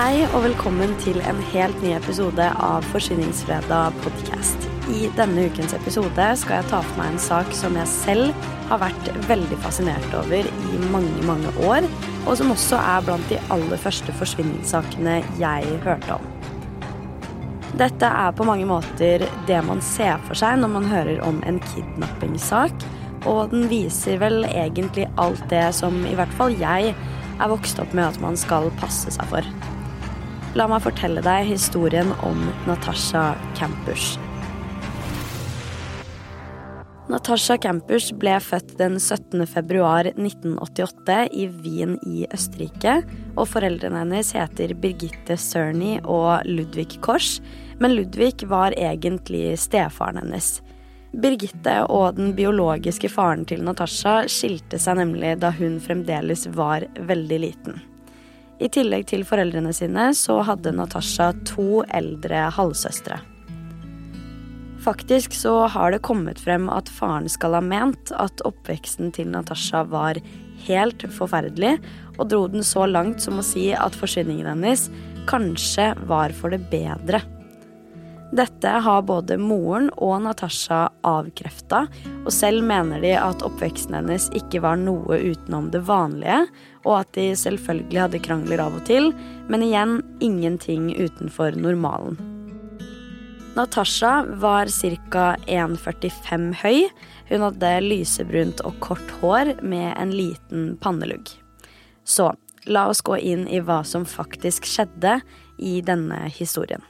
Hei og velkommen til en helt ny episode av Forsvinningsfredag podcast. I denne ukens episode skal jeg ta for meg en sak som jeg selv har vært veldig fascinert over i mange, mange år, og som også er blant de aller første forsvinningssakene jeg hørte om. Dette er på mange måter det man ser for seg når man hører om en kidnappingssak, og den viser vel egentlig alt det som i hvert fall jeg er vokst opp med at man skal passe seg for. La meg fortelle deg historien om Natasha Campus. Natasha Campus ble født den 17. februar 1988 i Wien i Østerrike. Og foreldrene hennes heter Birgitte Cerny og Ludvig Kors. Men Ludvig var egentlig stefaren hennes. Birgitte og den biologiske faren til Natasha skilte seg nemlig da hun fremdeles var veldig liten. I tillegg til foreldrene sine så hadde Natasha to eldre halvsøstre. Faktisk så har det kommet frem at faren skal ha ment at oppveksten til Natasha var helt forferdelig, og dro den så langt som å si at forsvinningen hennes kanskje var for det bedre. Dette har både moren og Natasha avkrefta, og selv mener de at oppveksten hennes ikke var noe utenom det vanlige, og at de selvfølgelig hadde krangler av og til, men igjen ingenting utenfor normalen. Natasha var ca. 1,45 høy. Hun hadde lysebrunt og kort hår med en liten pannelugg. Så la oss gå inn i hva som faktisk skjedde i denne historien.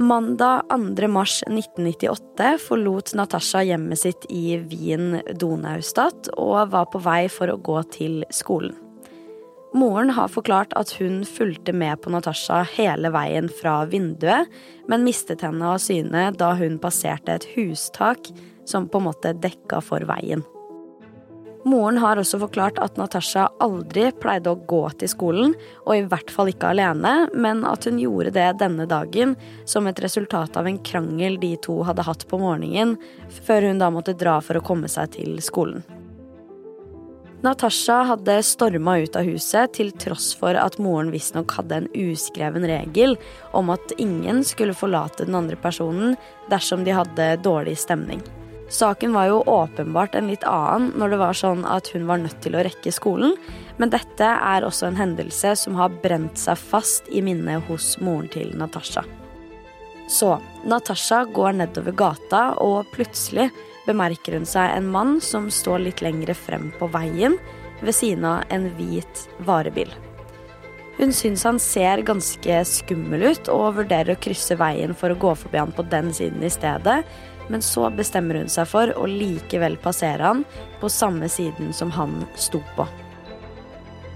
Mandag 2. mars 1998 forlot Natasha hjemmet sitt i Wien Donaustadt og var på vei for å gå til skolen. Moren har forklart at hun fulgte med på Natasha hele veien fra vinduet, men mistet henne av syne da hun passerte et hustak som på en måte dekka for veien. Moren har også forklart at Natasha aldri pleide å gå til skolen, og i hvert fall ikke alene, men at hun gjorde det denne dagen som et resultat av en krangel de to hadde hatt på morgenen, før hun da måtte dra for å komme seg til skolen. Natasha hadde storma ut av huset til tross for at moren visstnok hadde en uskreven regel om at ingen skulle forlate den andre personen dersom de hadde dårlig stemning. Saken var jo åpenbart en litt annen når det var sånn at hun var nødt til å rekke skolen, men dette er også en hendelse som har brent seg fast i minnet hos moren til Natasha. Så Natasha går nedover gata, og plutselig bemerker hun seg en mann som står litt lengre frem på veien, ved siden av en hvit varebil. Hun syns han ser ganske skummel ut, og vurderer å krysse veien for å gå forbi han på den siden i stedet, men så bestemmer hun seg for å likevel passere han på samme siden som han sto på.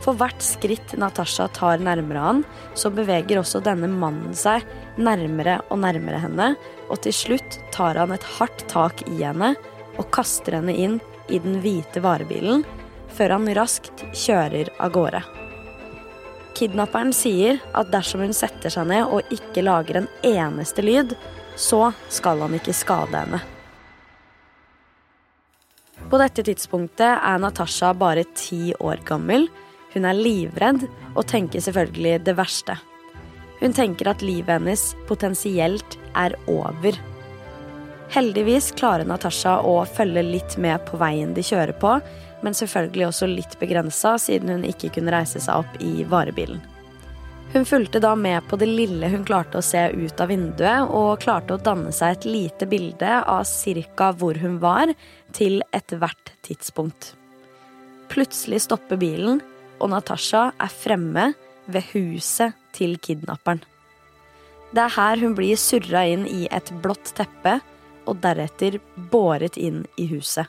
For hvert skritt Natasha tar nærmere han, så beveger også denne mannen seg nærmere og nærmere henne, og til slutt tar han et hardt tak i henne og kaster henne inn i den hvite varebilen, før han raskt kjører av gårde. Kidnapperen sier at dersom hun setter seg ned og ikke lager en eneste lyd, så skal han ikke skade henne. På dette tidspunktet er Natasha bare ti år gammel. Hun er livredd og tenker selvfølgelig det verste. Hun tenker at livet hennes potensielt er over. Heldigvis klarer Natasha å følge litt med på veien de kjører på, men selvfølgelig også litt begrensa, siden hun ikke kunne reise seg opp i varebilen. Hun fulgte da med på det lille hun klarte å se ut av vinduet, og klarte å danne seg et lite bilde av cirka hvor hun var, til ethvert tidspunkt. Plutselig stopper bilen, og Natasha er fremme ved huset til kidnapperen. Det er her hun blir surra inn i et blått teppe, og deretter båret inn i huset.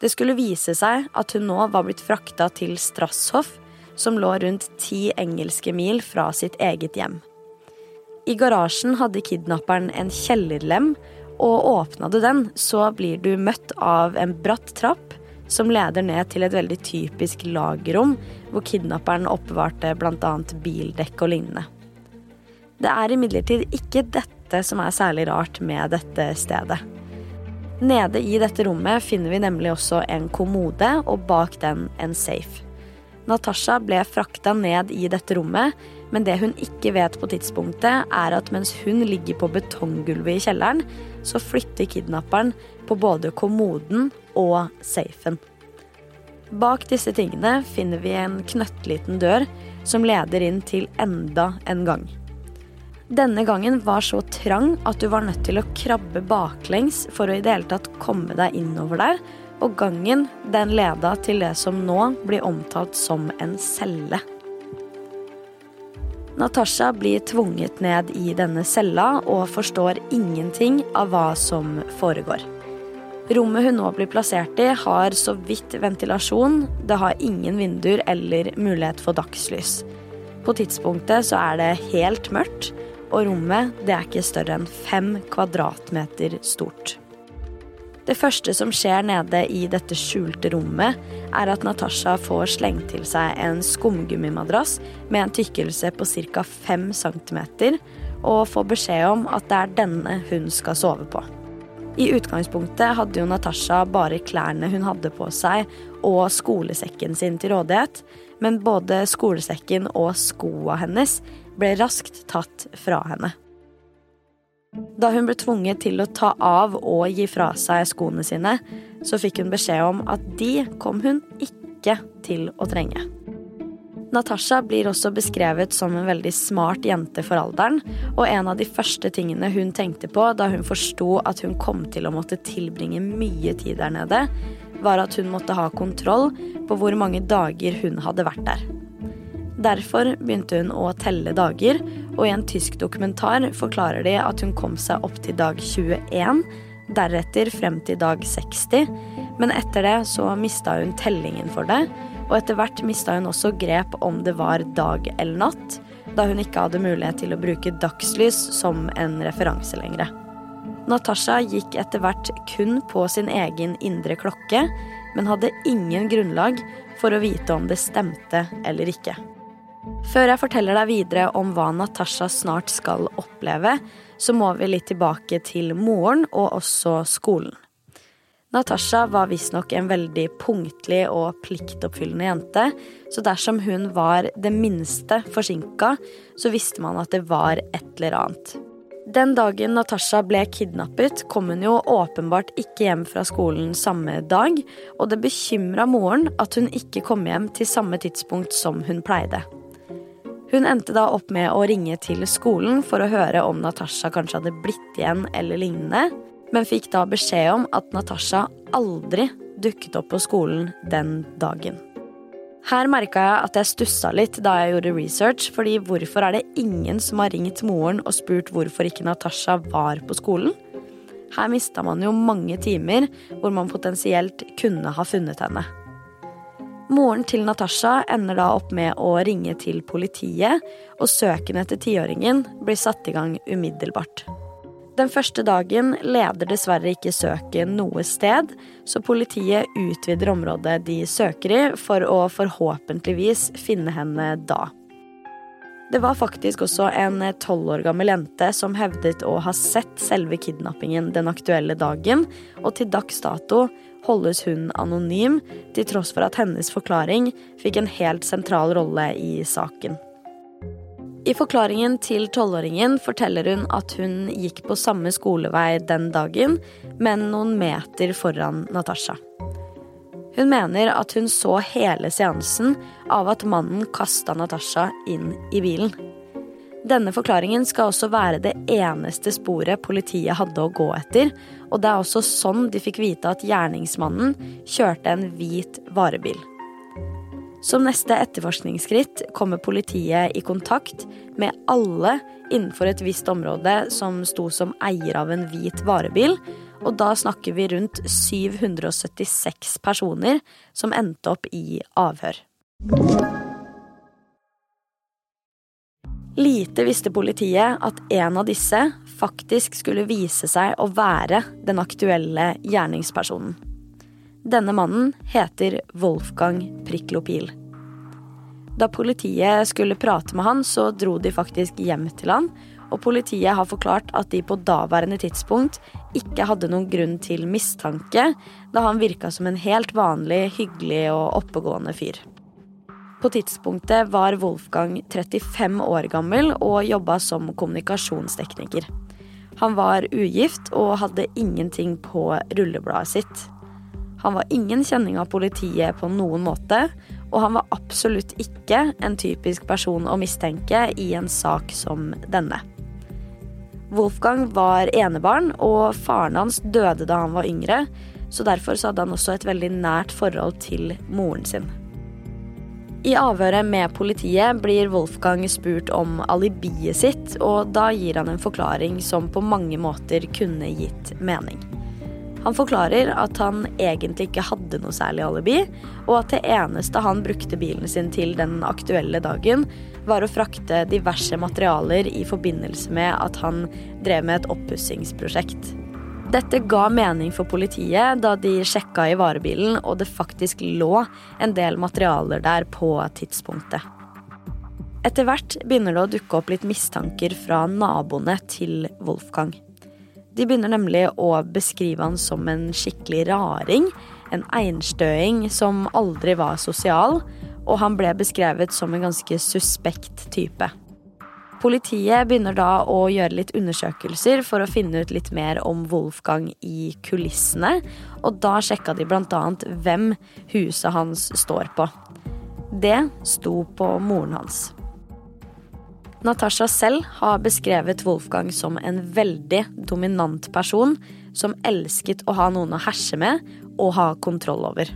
Det skulle vise seg at hun nå var blitt frakta til Strasshoff, som lå rundt ti engelske mil fra sitt eget hjem. I garasjen hadde kidnapperen en kjellerlem, og åpna du den, så blir du møtt av en bratt trapp som leder ned til et veldig typisk lagerrom, hvor kidnapperen oppbevarte bl.a. bildekk og lignende. Det er imidlertid ikke dette som er særlig rart med dette stedet. Nede i dette rommet finner vi nemlig også en kommode, og bak den en safe. Natasha ble frakta ned i dette rommet, men det hun ikke vet på tidspunktet, er at mens hun ligger på betonggulvet i kjelleren, så flytter kidnapperen på både kommoden og safen. Bak disse tingene finner vi en knøttliten dør som leder inn til enda en gang. Denne gangen var så trang at du var nødt til å krabbe baklengs for å i det hele tatt komme deg innover der, og gangen den leda til det som nå blir omtalt som en celle. Natasha blir tvunget ned i denne cella og forstår ingenting av hva som foregår. Rommet hun nå blir plassert i, har så vidt ventilasjon, det har ingen vinduer eller mulighet for dagslys. På tidspunktet så er det helt mørkt, og rommet det er ikke større enn fem kvadratmeter stort. Det første som skjer nede i dette skjulte rommet, er at Natasha får slengt til seg en skumgummimadrass med en tykkelse på ca. 5 cm, og får beskjed om at det er denne hun skal sove på. I utgangspunktet hadde jo Natasha bare klærne hun hadde på seg og skolesekken sin til rådighet, men både skolesekken og skoa hennes ble raskt tatt fra henne. Da hun ble tvunget til å ta av og gi fra seg skoene sine, så fikk hun beskjed om at de kom hun ikke til å trenge. Natasha blir også beskrevet som en veldig smart jente for alderen, og en av de første tingene hun tenkte på da hun forsto at hun kom til å måtte tilbringe mye tid der nede, var at hun måtte ha kontroll på hvor mange dager hun hadde vært der. Derfor begynte hun å telle dager, og i en tysk dokumentar forklarer de at hun kom seg opp til dag 21, deretter frem til dag 60, men etter det så mista hun tellingen for det, og etter hvert mista hun også grep om det var dag eller natt, da hun ikke hadde mulighet til å bruke dagslys som en referanse lenger. Natasha gikk etter hvert kun på sin egen indre klokke, men hadde ingen grunnlag for å vite om det stemte eller ikke. Før jeg forteller deg videre om hva Natasha snart skal oppleve, så må vi litt tilbake til moren og også skolen. Natasha var visstnok en veldig punktlig og pliktoppfyllende jente, så dersom hun var det minste forsinka, så visste man at det var et eller annet. Den dagen Natasha ble kidnappet, kom hun jo åpenbart ikke hjem fra skolen samme dag, og det bekymra moren at hun ikke kom hjem til samme tidspunkt som hun pleide. Hun endte da opp med å ringe til skolen for å høre om Natasha kanskje hadde blitt igjen eller lignende, men fikk da beskjed om at Natasha aldri dukket opp på skolen den dagen. Her merka jeg at jeg stussa litt da jeg gjorde research, fordi hvorfor er det ingen som har ringt moren og spurt hvorfor ikke Natasha var på skolen? Her mista man jo mange timer hvor man potensielt kunne ha funnet henne. Moren til Natasha ender da opp med å ringe til politiet, og søken etter tiåringen blir satt i gang umiddelbart. Den første dagen leder dessverre ikke søket noe sted, så politiet utvider området de søker i, for å forhåpentligvis finne henne da. Det var faktisk også en tolv år gammel jente som hevdet å ha sett selve kidnappingen den aktuelle dagen, og til dags dato holdes hun anonym, til tross for at hennes forklaring fikk en helt sentral rolle i saken. I forklaringen til tolvåringen forteller hun at hun gikk på samme skolevei den dagen, men noen meter foran Natasha. Hun mener at hun så hele seansen av at mannen kasta Natasha inn i bilen. Denne forklaringen skal også være det eneste sporet politiet hadde å gå etter, og det er også sånn de fikk vite at gjerningsmannen kjørte en hvit varebil. Som neste etterforskningsskritt kommer politiet i kontakt med alle innenfor et visst område som sto som eier av en hvit varebil, og da snakker vi rundt 776 personer som endte opp i avhør. Lite visste politiet at en av disse faktisk skulle vise seg å være den aktuelle gjerningspersonen. Denne mannen heter Wolfgang Priklopil. Da politiet skulle prate med han, så dro de faktisk hjem til han, og politiet har forklart at de på daværende tidspunkt ikke hadde noen grunn til mistanke, da han virka som en helt vanlig, hyggelig og oppegående fyr. På tidspunktet var Wolfgang 35 år gammel og jobba som kommunikasjonstekniker. Han var ugift og hadde ingenting på rullebladet sitt. Han var ingen kjenning av politiet på noen måte, og han var absolutt ikke en typisk person å mistenke i en sak som denne. Wolfgang var enebarn, og faren hans døde da han var yngre, så derfor hadde han også et veldig nært forhold til moren sin. I avhøret med politiet blir Wolfgang spurt om alibiet sitt, og da gir han en forklaring som på mange måter kunne gitt mening. Han forklarer at han egentlig ikke hadde noe særlig alibi, og at det eneste han brukte bilen sin til den aktuelle dagen, var å frakte diverse materialer i forbindelse med at han drev med et oppussingsprosjekt. Dette ga mening for politiet da de sjekka i varebilen, og det faktisk lå en del materialer der på tidspunktet. Etter hvert begynner det å dukke opp litt mistanker fra naboene til Wolfgang. De begynner nemlig å beskrive han som en skikkelig raring, en einstøing som aldri var sosial, og han ble beskrevet som en ganske suspekt type. Politiet begynner da å gjøre litt undersøkelser for å finne ut litt mer om Wolfgang i kulissene, og da sjekka de bl.a. hvem huset hans står på. Det sto på moren hans. Natasha selv har beskrevet Wolfgang som en veldig dominant person som elsket å ha noen å herse med og ha kontroll over.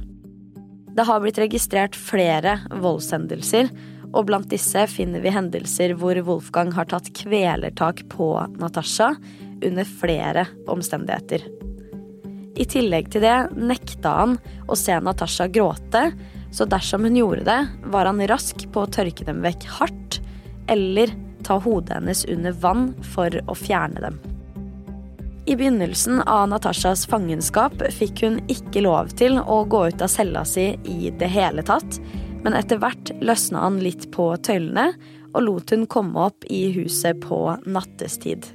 Det har blitt registrert flere voldshendelser, og blant disse finner vi hendelser hvor Wolfgang har tatt kvelertak på Natasha under flere omstendigheter. I tillegg til det nekta han å se Natasha gråte, så dersom hun gjorde det, var han rask på å tørke dem vekk hardt eller ta hodet hennes under vann for å fjerne dem. I begynnelsen av Natashas fangenskap fikk hun ikke lov til å gå ut av cella si i det hele tatt, men etter hvert løsna han litt på tøylene og lot hun komme opp i huset på nattestid.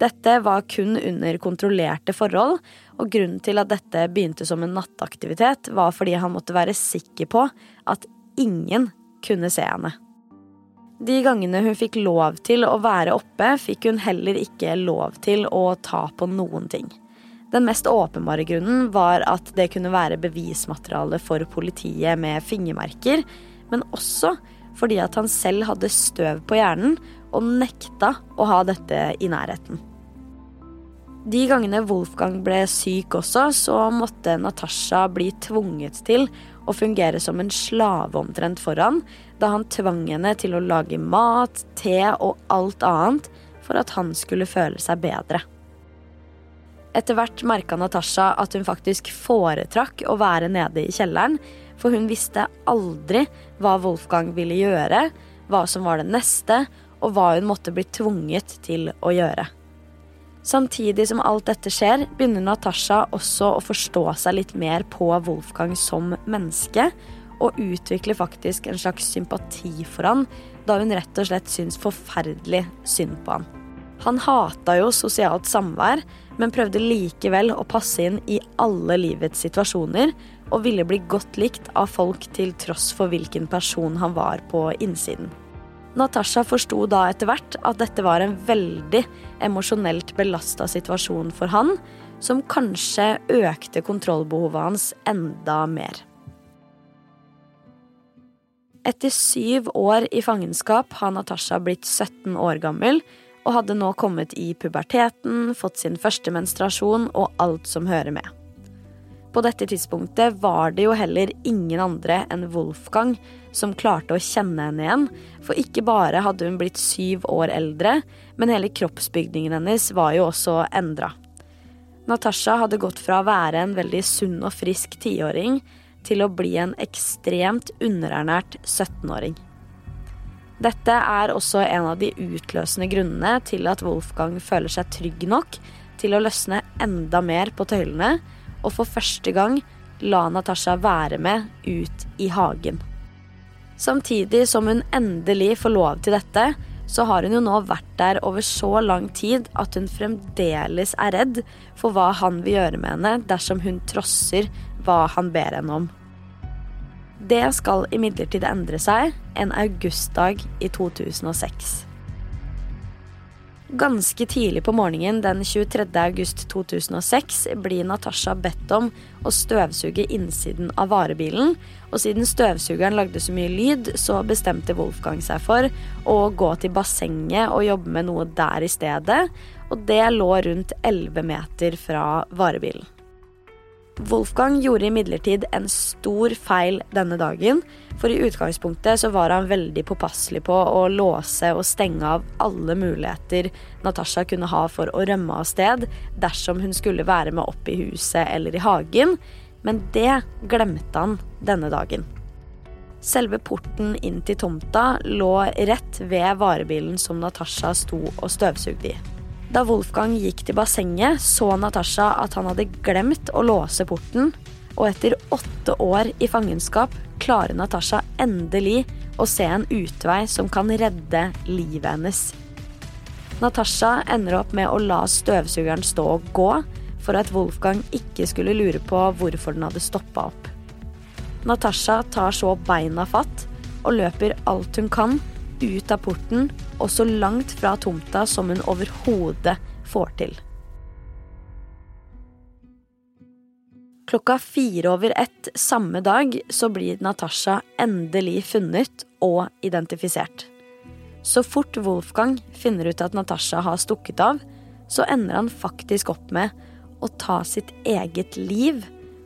Dette var kun under kontrollerte forhold, og grunnen til at dette begynte som en nattaktivitet, var fordi han måtte være sikker på at ingen kunne se henne. De gangene hun fikk lov til å være oppe, fikk hun heller ikke lov til å ta på noen ting. Den mest åpenbare grunnen var at det kunne være bevismateriale for politiet med fingermerker, men også fordi at han selv hadde støv på hjernen og nekta å ha dette i nærheten. De gangene Wolfgang ble syk også, så måtte Natasha bli tvunget til å fungere som en slave omtrent for han, da han tvang henne til å lage mat, te og alt annet for at han skulle føle seg bedre. Etter hvert merka Natasha at hun faktisk foretrakk å være nede i kjelleren, for hun visste aldri hva Wolfgang ville gjøre, hva som var det neste, og hva hun måtte bli tvunget til å gjøre. Samtidig som alt dette skjer, begynner Natasha også å forstå seg litt mer på Wolfgang som menneske, og utvikler faktisk en slags sympati for han, da hun rett og slett syns forferdelig synd på han. Han hata jo sosialt samvær, men prøvde likevel å passe inn i alle livets situasjoner, og ville bli godt likt av folk til tross for hvilken person han var på innsiden. Natasha forsto da etter hvert at dette var en veldig emosjonelt belasta situasjon for han, som kanskje økte kontrollbehovet hans enda mer. Etter syv år i fangenskap har Natasha blitt 17 år gammel og hadde nå kommet i puberteten, fått sin første menstruasjon og alt som hører med. På dette tidspunktet var det jo heller ingen andre enn Wolfgang som klarte å kjenne henne igjen, for ikke bare hadde hun blitt syv år eldre, men hele kroppsbygningen hennes var jo også endra. Natasha hadde gått fra å være en veldig sunn og frisk tiåring til å bli en ekstremt underernært 17-åring. Dette er også en av de utløsende grunnene til at Wolfgang føler seg trygg nok til å løsne enda mer på tøylene, og for første gang la Natasha være med ut i hagen. Samtidig som hun endelig får lov til dette, så har hun jo nå vært der over så lang tid at hun fremdeles er redd for hva han vil gjøre med henne dersom hun trosser hva han ber henne om. Det skal imidlertid endre seg en augustdag i 2006. Ganske tidlig på morgenen den 23. august 2006 blir Natasha bedt om å støvsuge innsiden av varebilen, og siden støvsugeren lagde så mye lyd, så bestemte Wolfgang seg for å gå til bassenget og jobbe med noe der i stedet, og det lå rundt 11 meter fra varebilen. Wolfgang gjorde imidlertid en stor feil denne dagen, for i utgangspunktet så var han veldig påpasselig på å låse og stenge av alle muligheter Natasha kunne ha for å rømme av sted dersom hun skulle være med opp i huset eller i hagen, men det glemte han denne dagen. Selve porten inn til tomta lå rett ved varebilen som Natasha sto og støvsugde i. Da Wolfgang gikk til bassenget, så Natasha at han hadde glemt å låse porten, og etter åtte år i fangenskap klarer Natasha endelig å se en utvei som kan redde livet hennes. Natasha ender opp med å la støvsugeren stå og gå, for at Wolfgang ikke skulle lure på hvorfor den hadde stoppa opp. Natasha tar så beina fatt og løper alt hun kan ut av porten og så langt fra tomta som hun overhodet får til. Klokka fire over ett samme dag så blir Natasha endelig funnet og identifisert. Så fort Wolfgang finner ut at Natasha har stukket av, så ender han faktisk opp med å ta sitt eget liv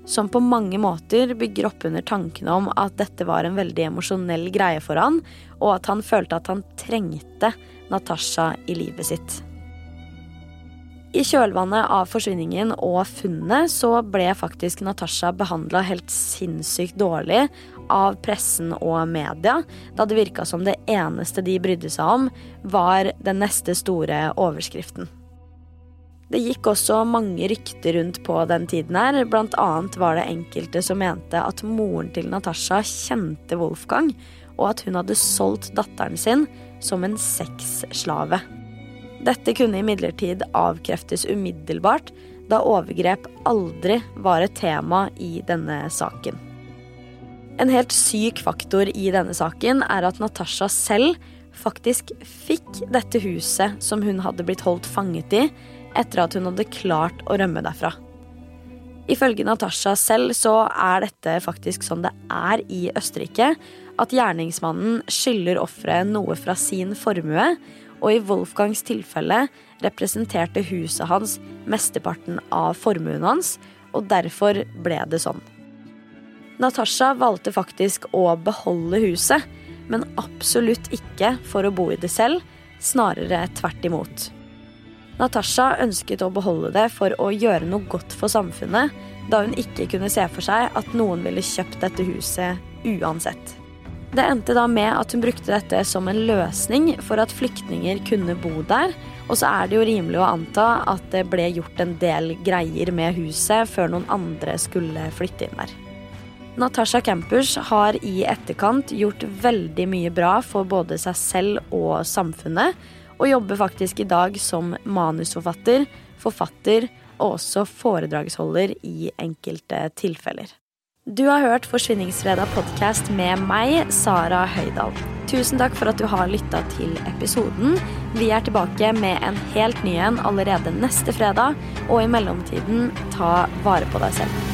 som på mange måter bygger opp under tankene om at dette var en veldig emosjonell greie for han, og at han følte at han trengte Natasha i livet sitt. I kjølvannet av forsvinningen og funnet så ble faktisk Natasha behandla helt sinnssykt dårlig av pressen og media, da det virka som det eneste de brydde seg om, var den neste store overskriften. Det gikk også mange rykter rundt på den tiden her. Blant annet var det enkelte som mente at moren til Natasha kjente Wolfgang, og at hun hadde solgt datteren sin som en sexslave. Dette kunne imidlertid avkreftes umiddelbart, da overgrep aldri var et tema i denne saken. En helt syk faktor i denne saken er at Natasha selv faktisk fikk dette huset som hun hadde blitt holdt fanget i, etter at hun hadde klart å rømme derfra. Ifølge Natasha selv så er dette faktisk sånn det er i Østerrike. At gjerningsmannen skylder offeret noe fra sin formue, og i Wolfgangs tilfelle representerte huset hans mesteparten av formuen hans, og derfor ble det sånn. Natasha valgte faktisk å beholde huset, men absolutt ikke for å bo i det selv, snarere tvert imot. Natasha ønsket å beholde det for å gjøre noe godt for samfunnet, da hun ikke kunne se for seg at noen ville kjøpt dette huset uansett. Det endte da med at hun brukte dette som en løsning for at flyktninger kunne bo der, og så er det jo rimelig å anta at det ble gjort en del greier med huset før noen andre skulle flytte inn der. Natasha Campus har i etterkant gjort veldig mye bra for både seg selv og samfunnet, og jobber faktisk i dag som manusforfatter, forfatter og også foredragsholder i enkelte tilfeller. Du har hørt Forsvinningsfredag podkast med meg, Sara Høydahl. Tusen takk for at du har lytta til episoden. Vi er tilbake med en helt ny en allerede neste fredag, og i mellomtiden, ta vare på deg selv.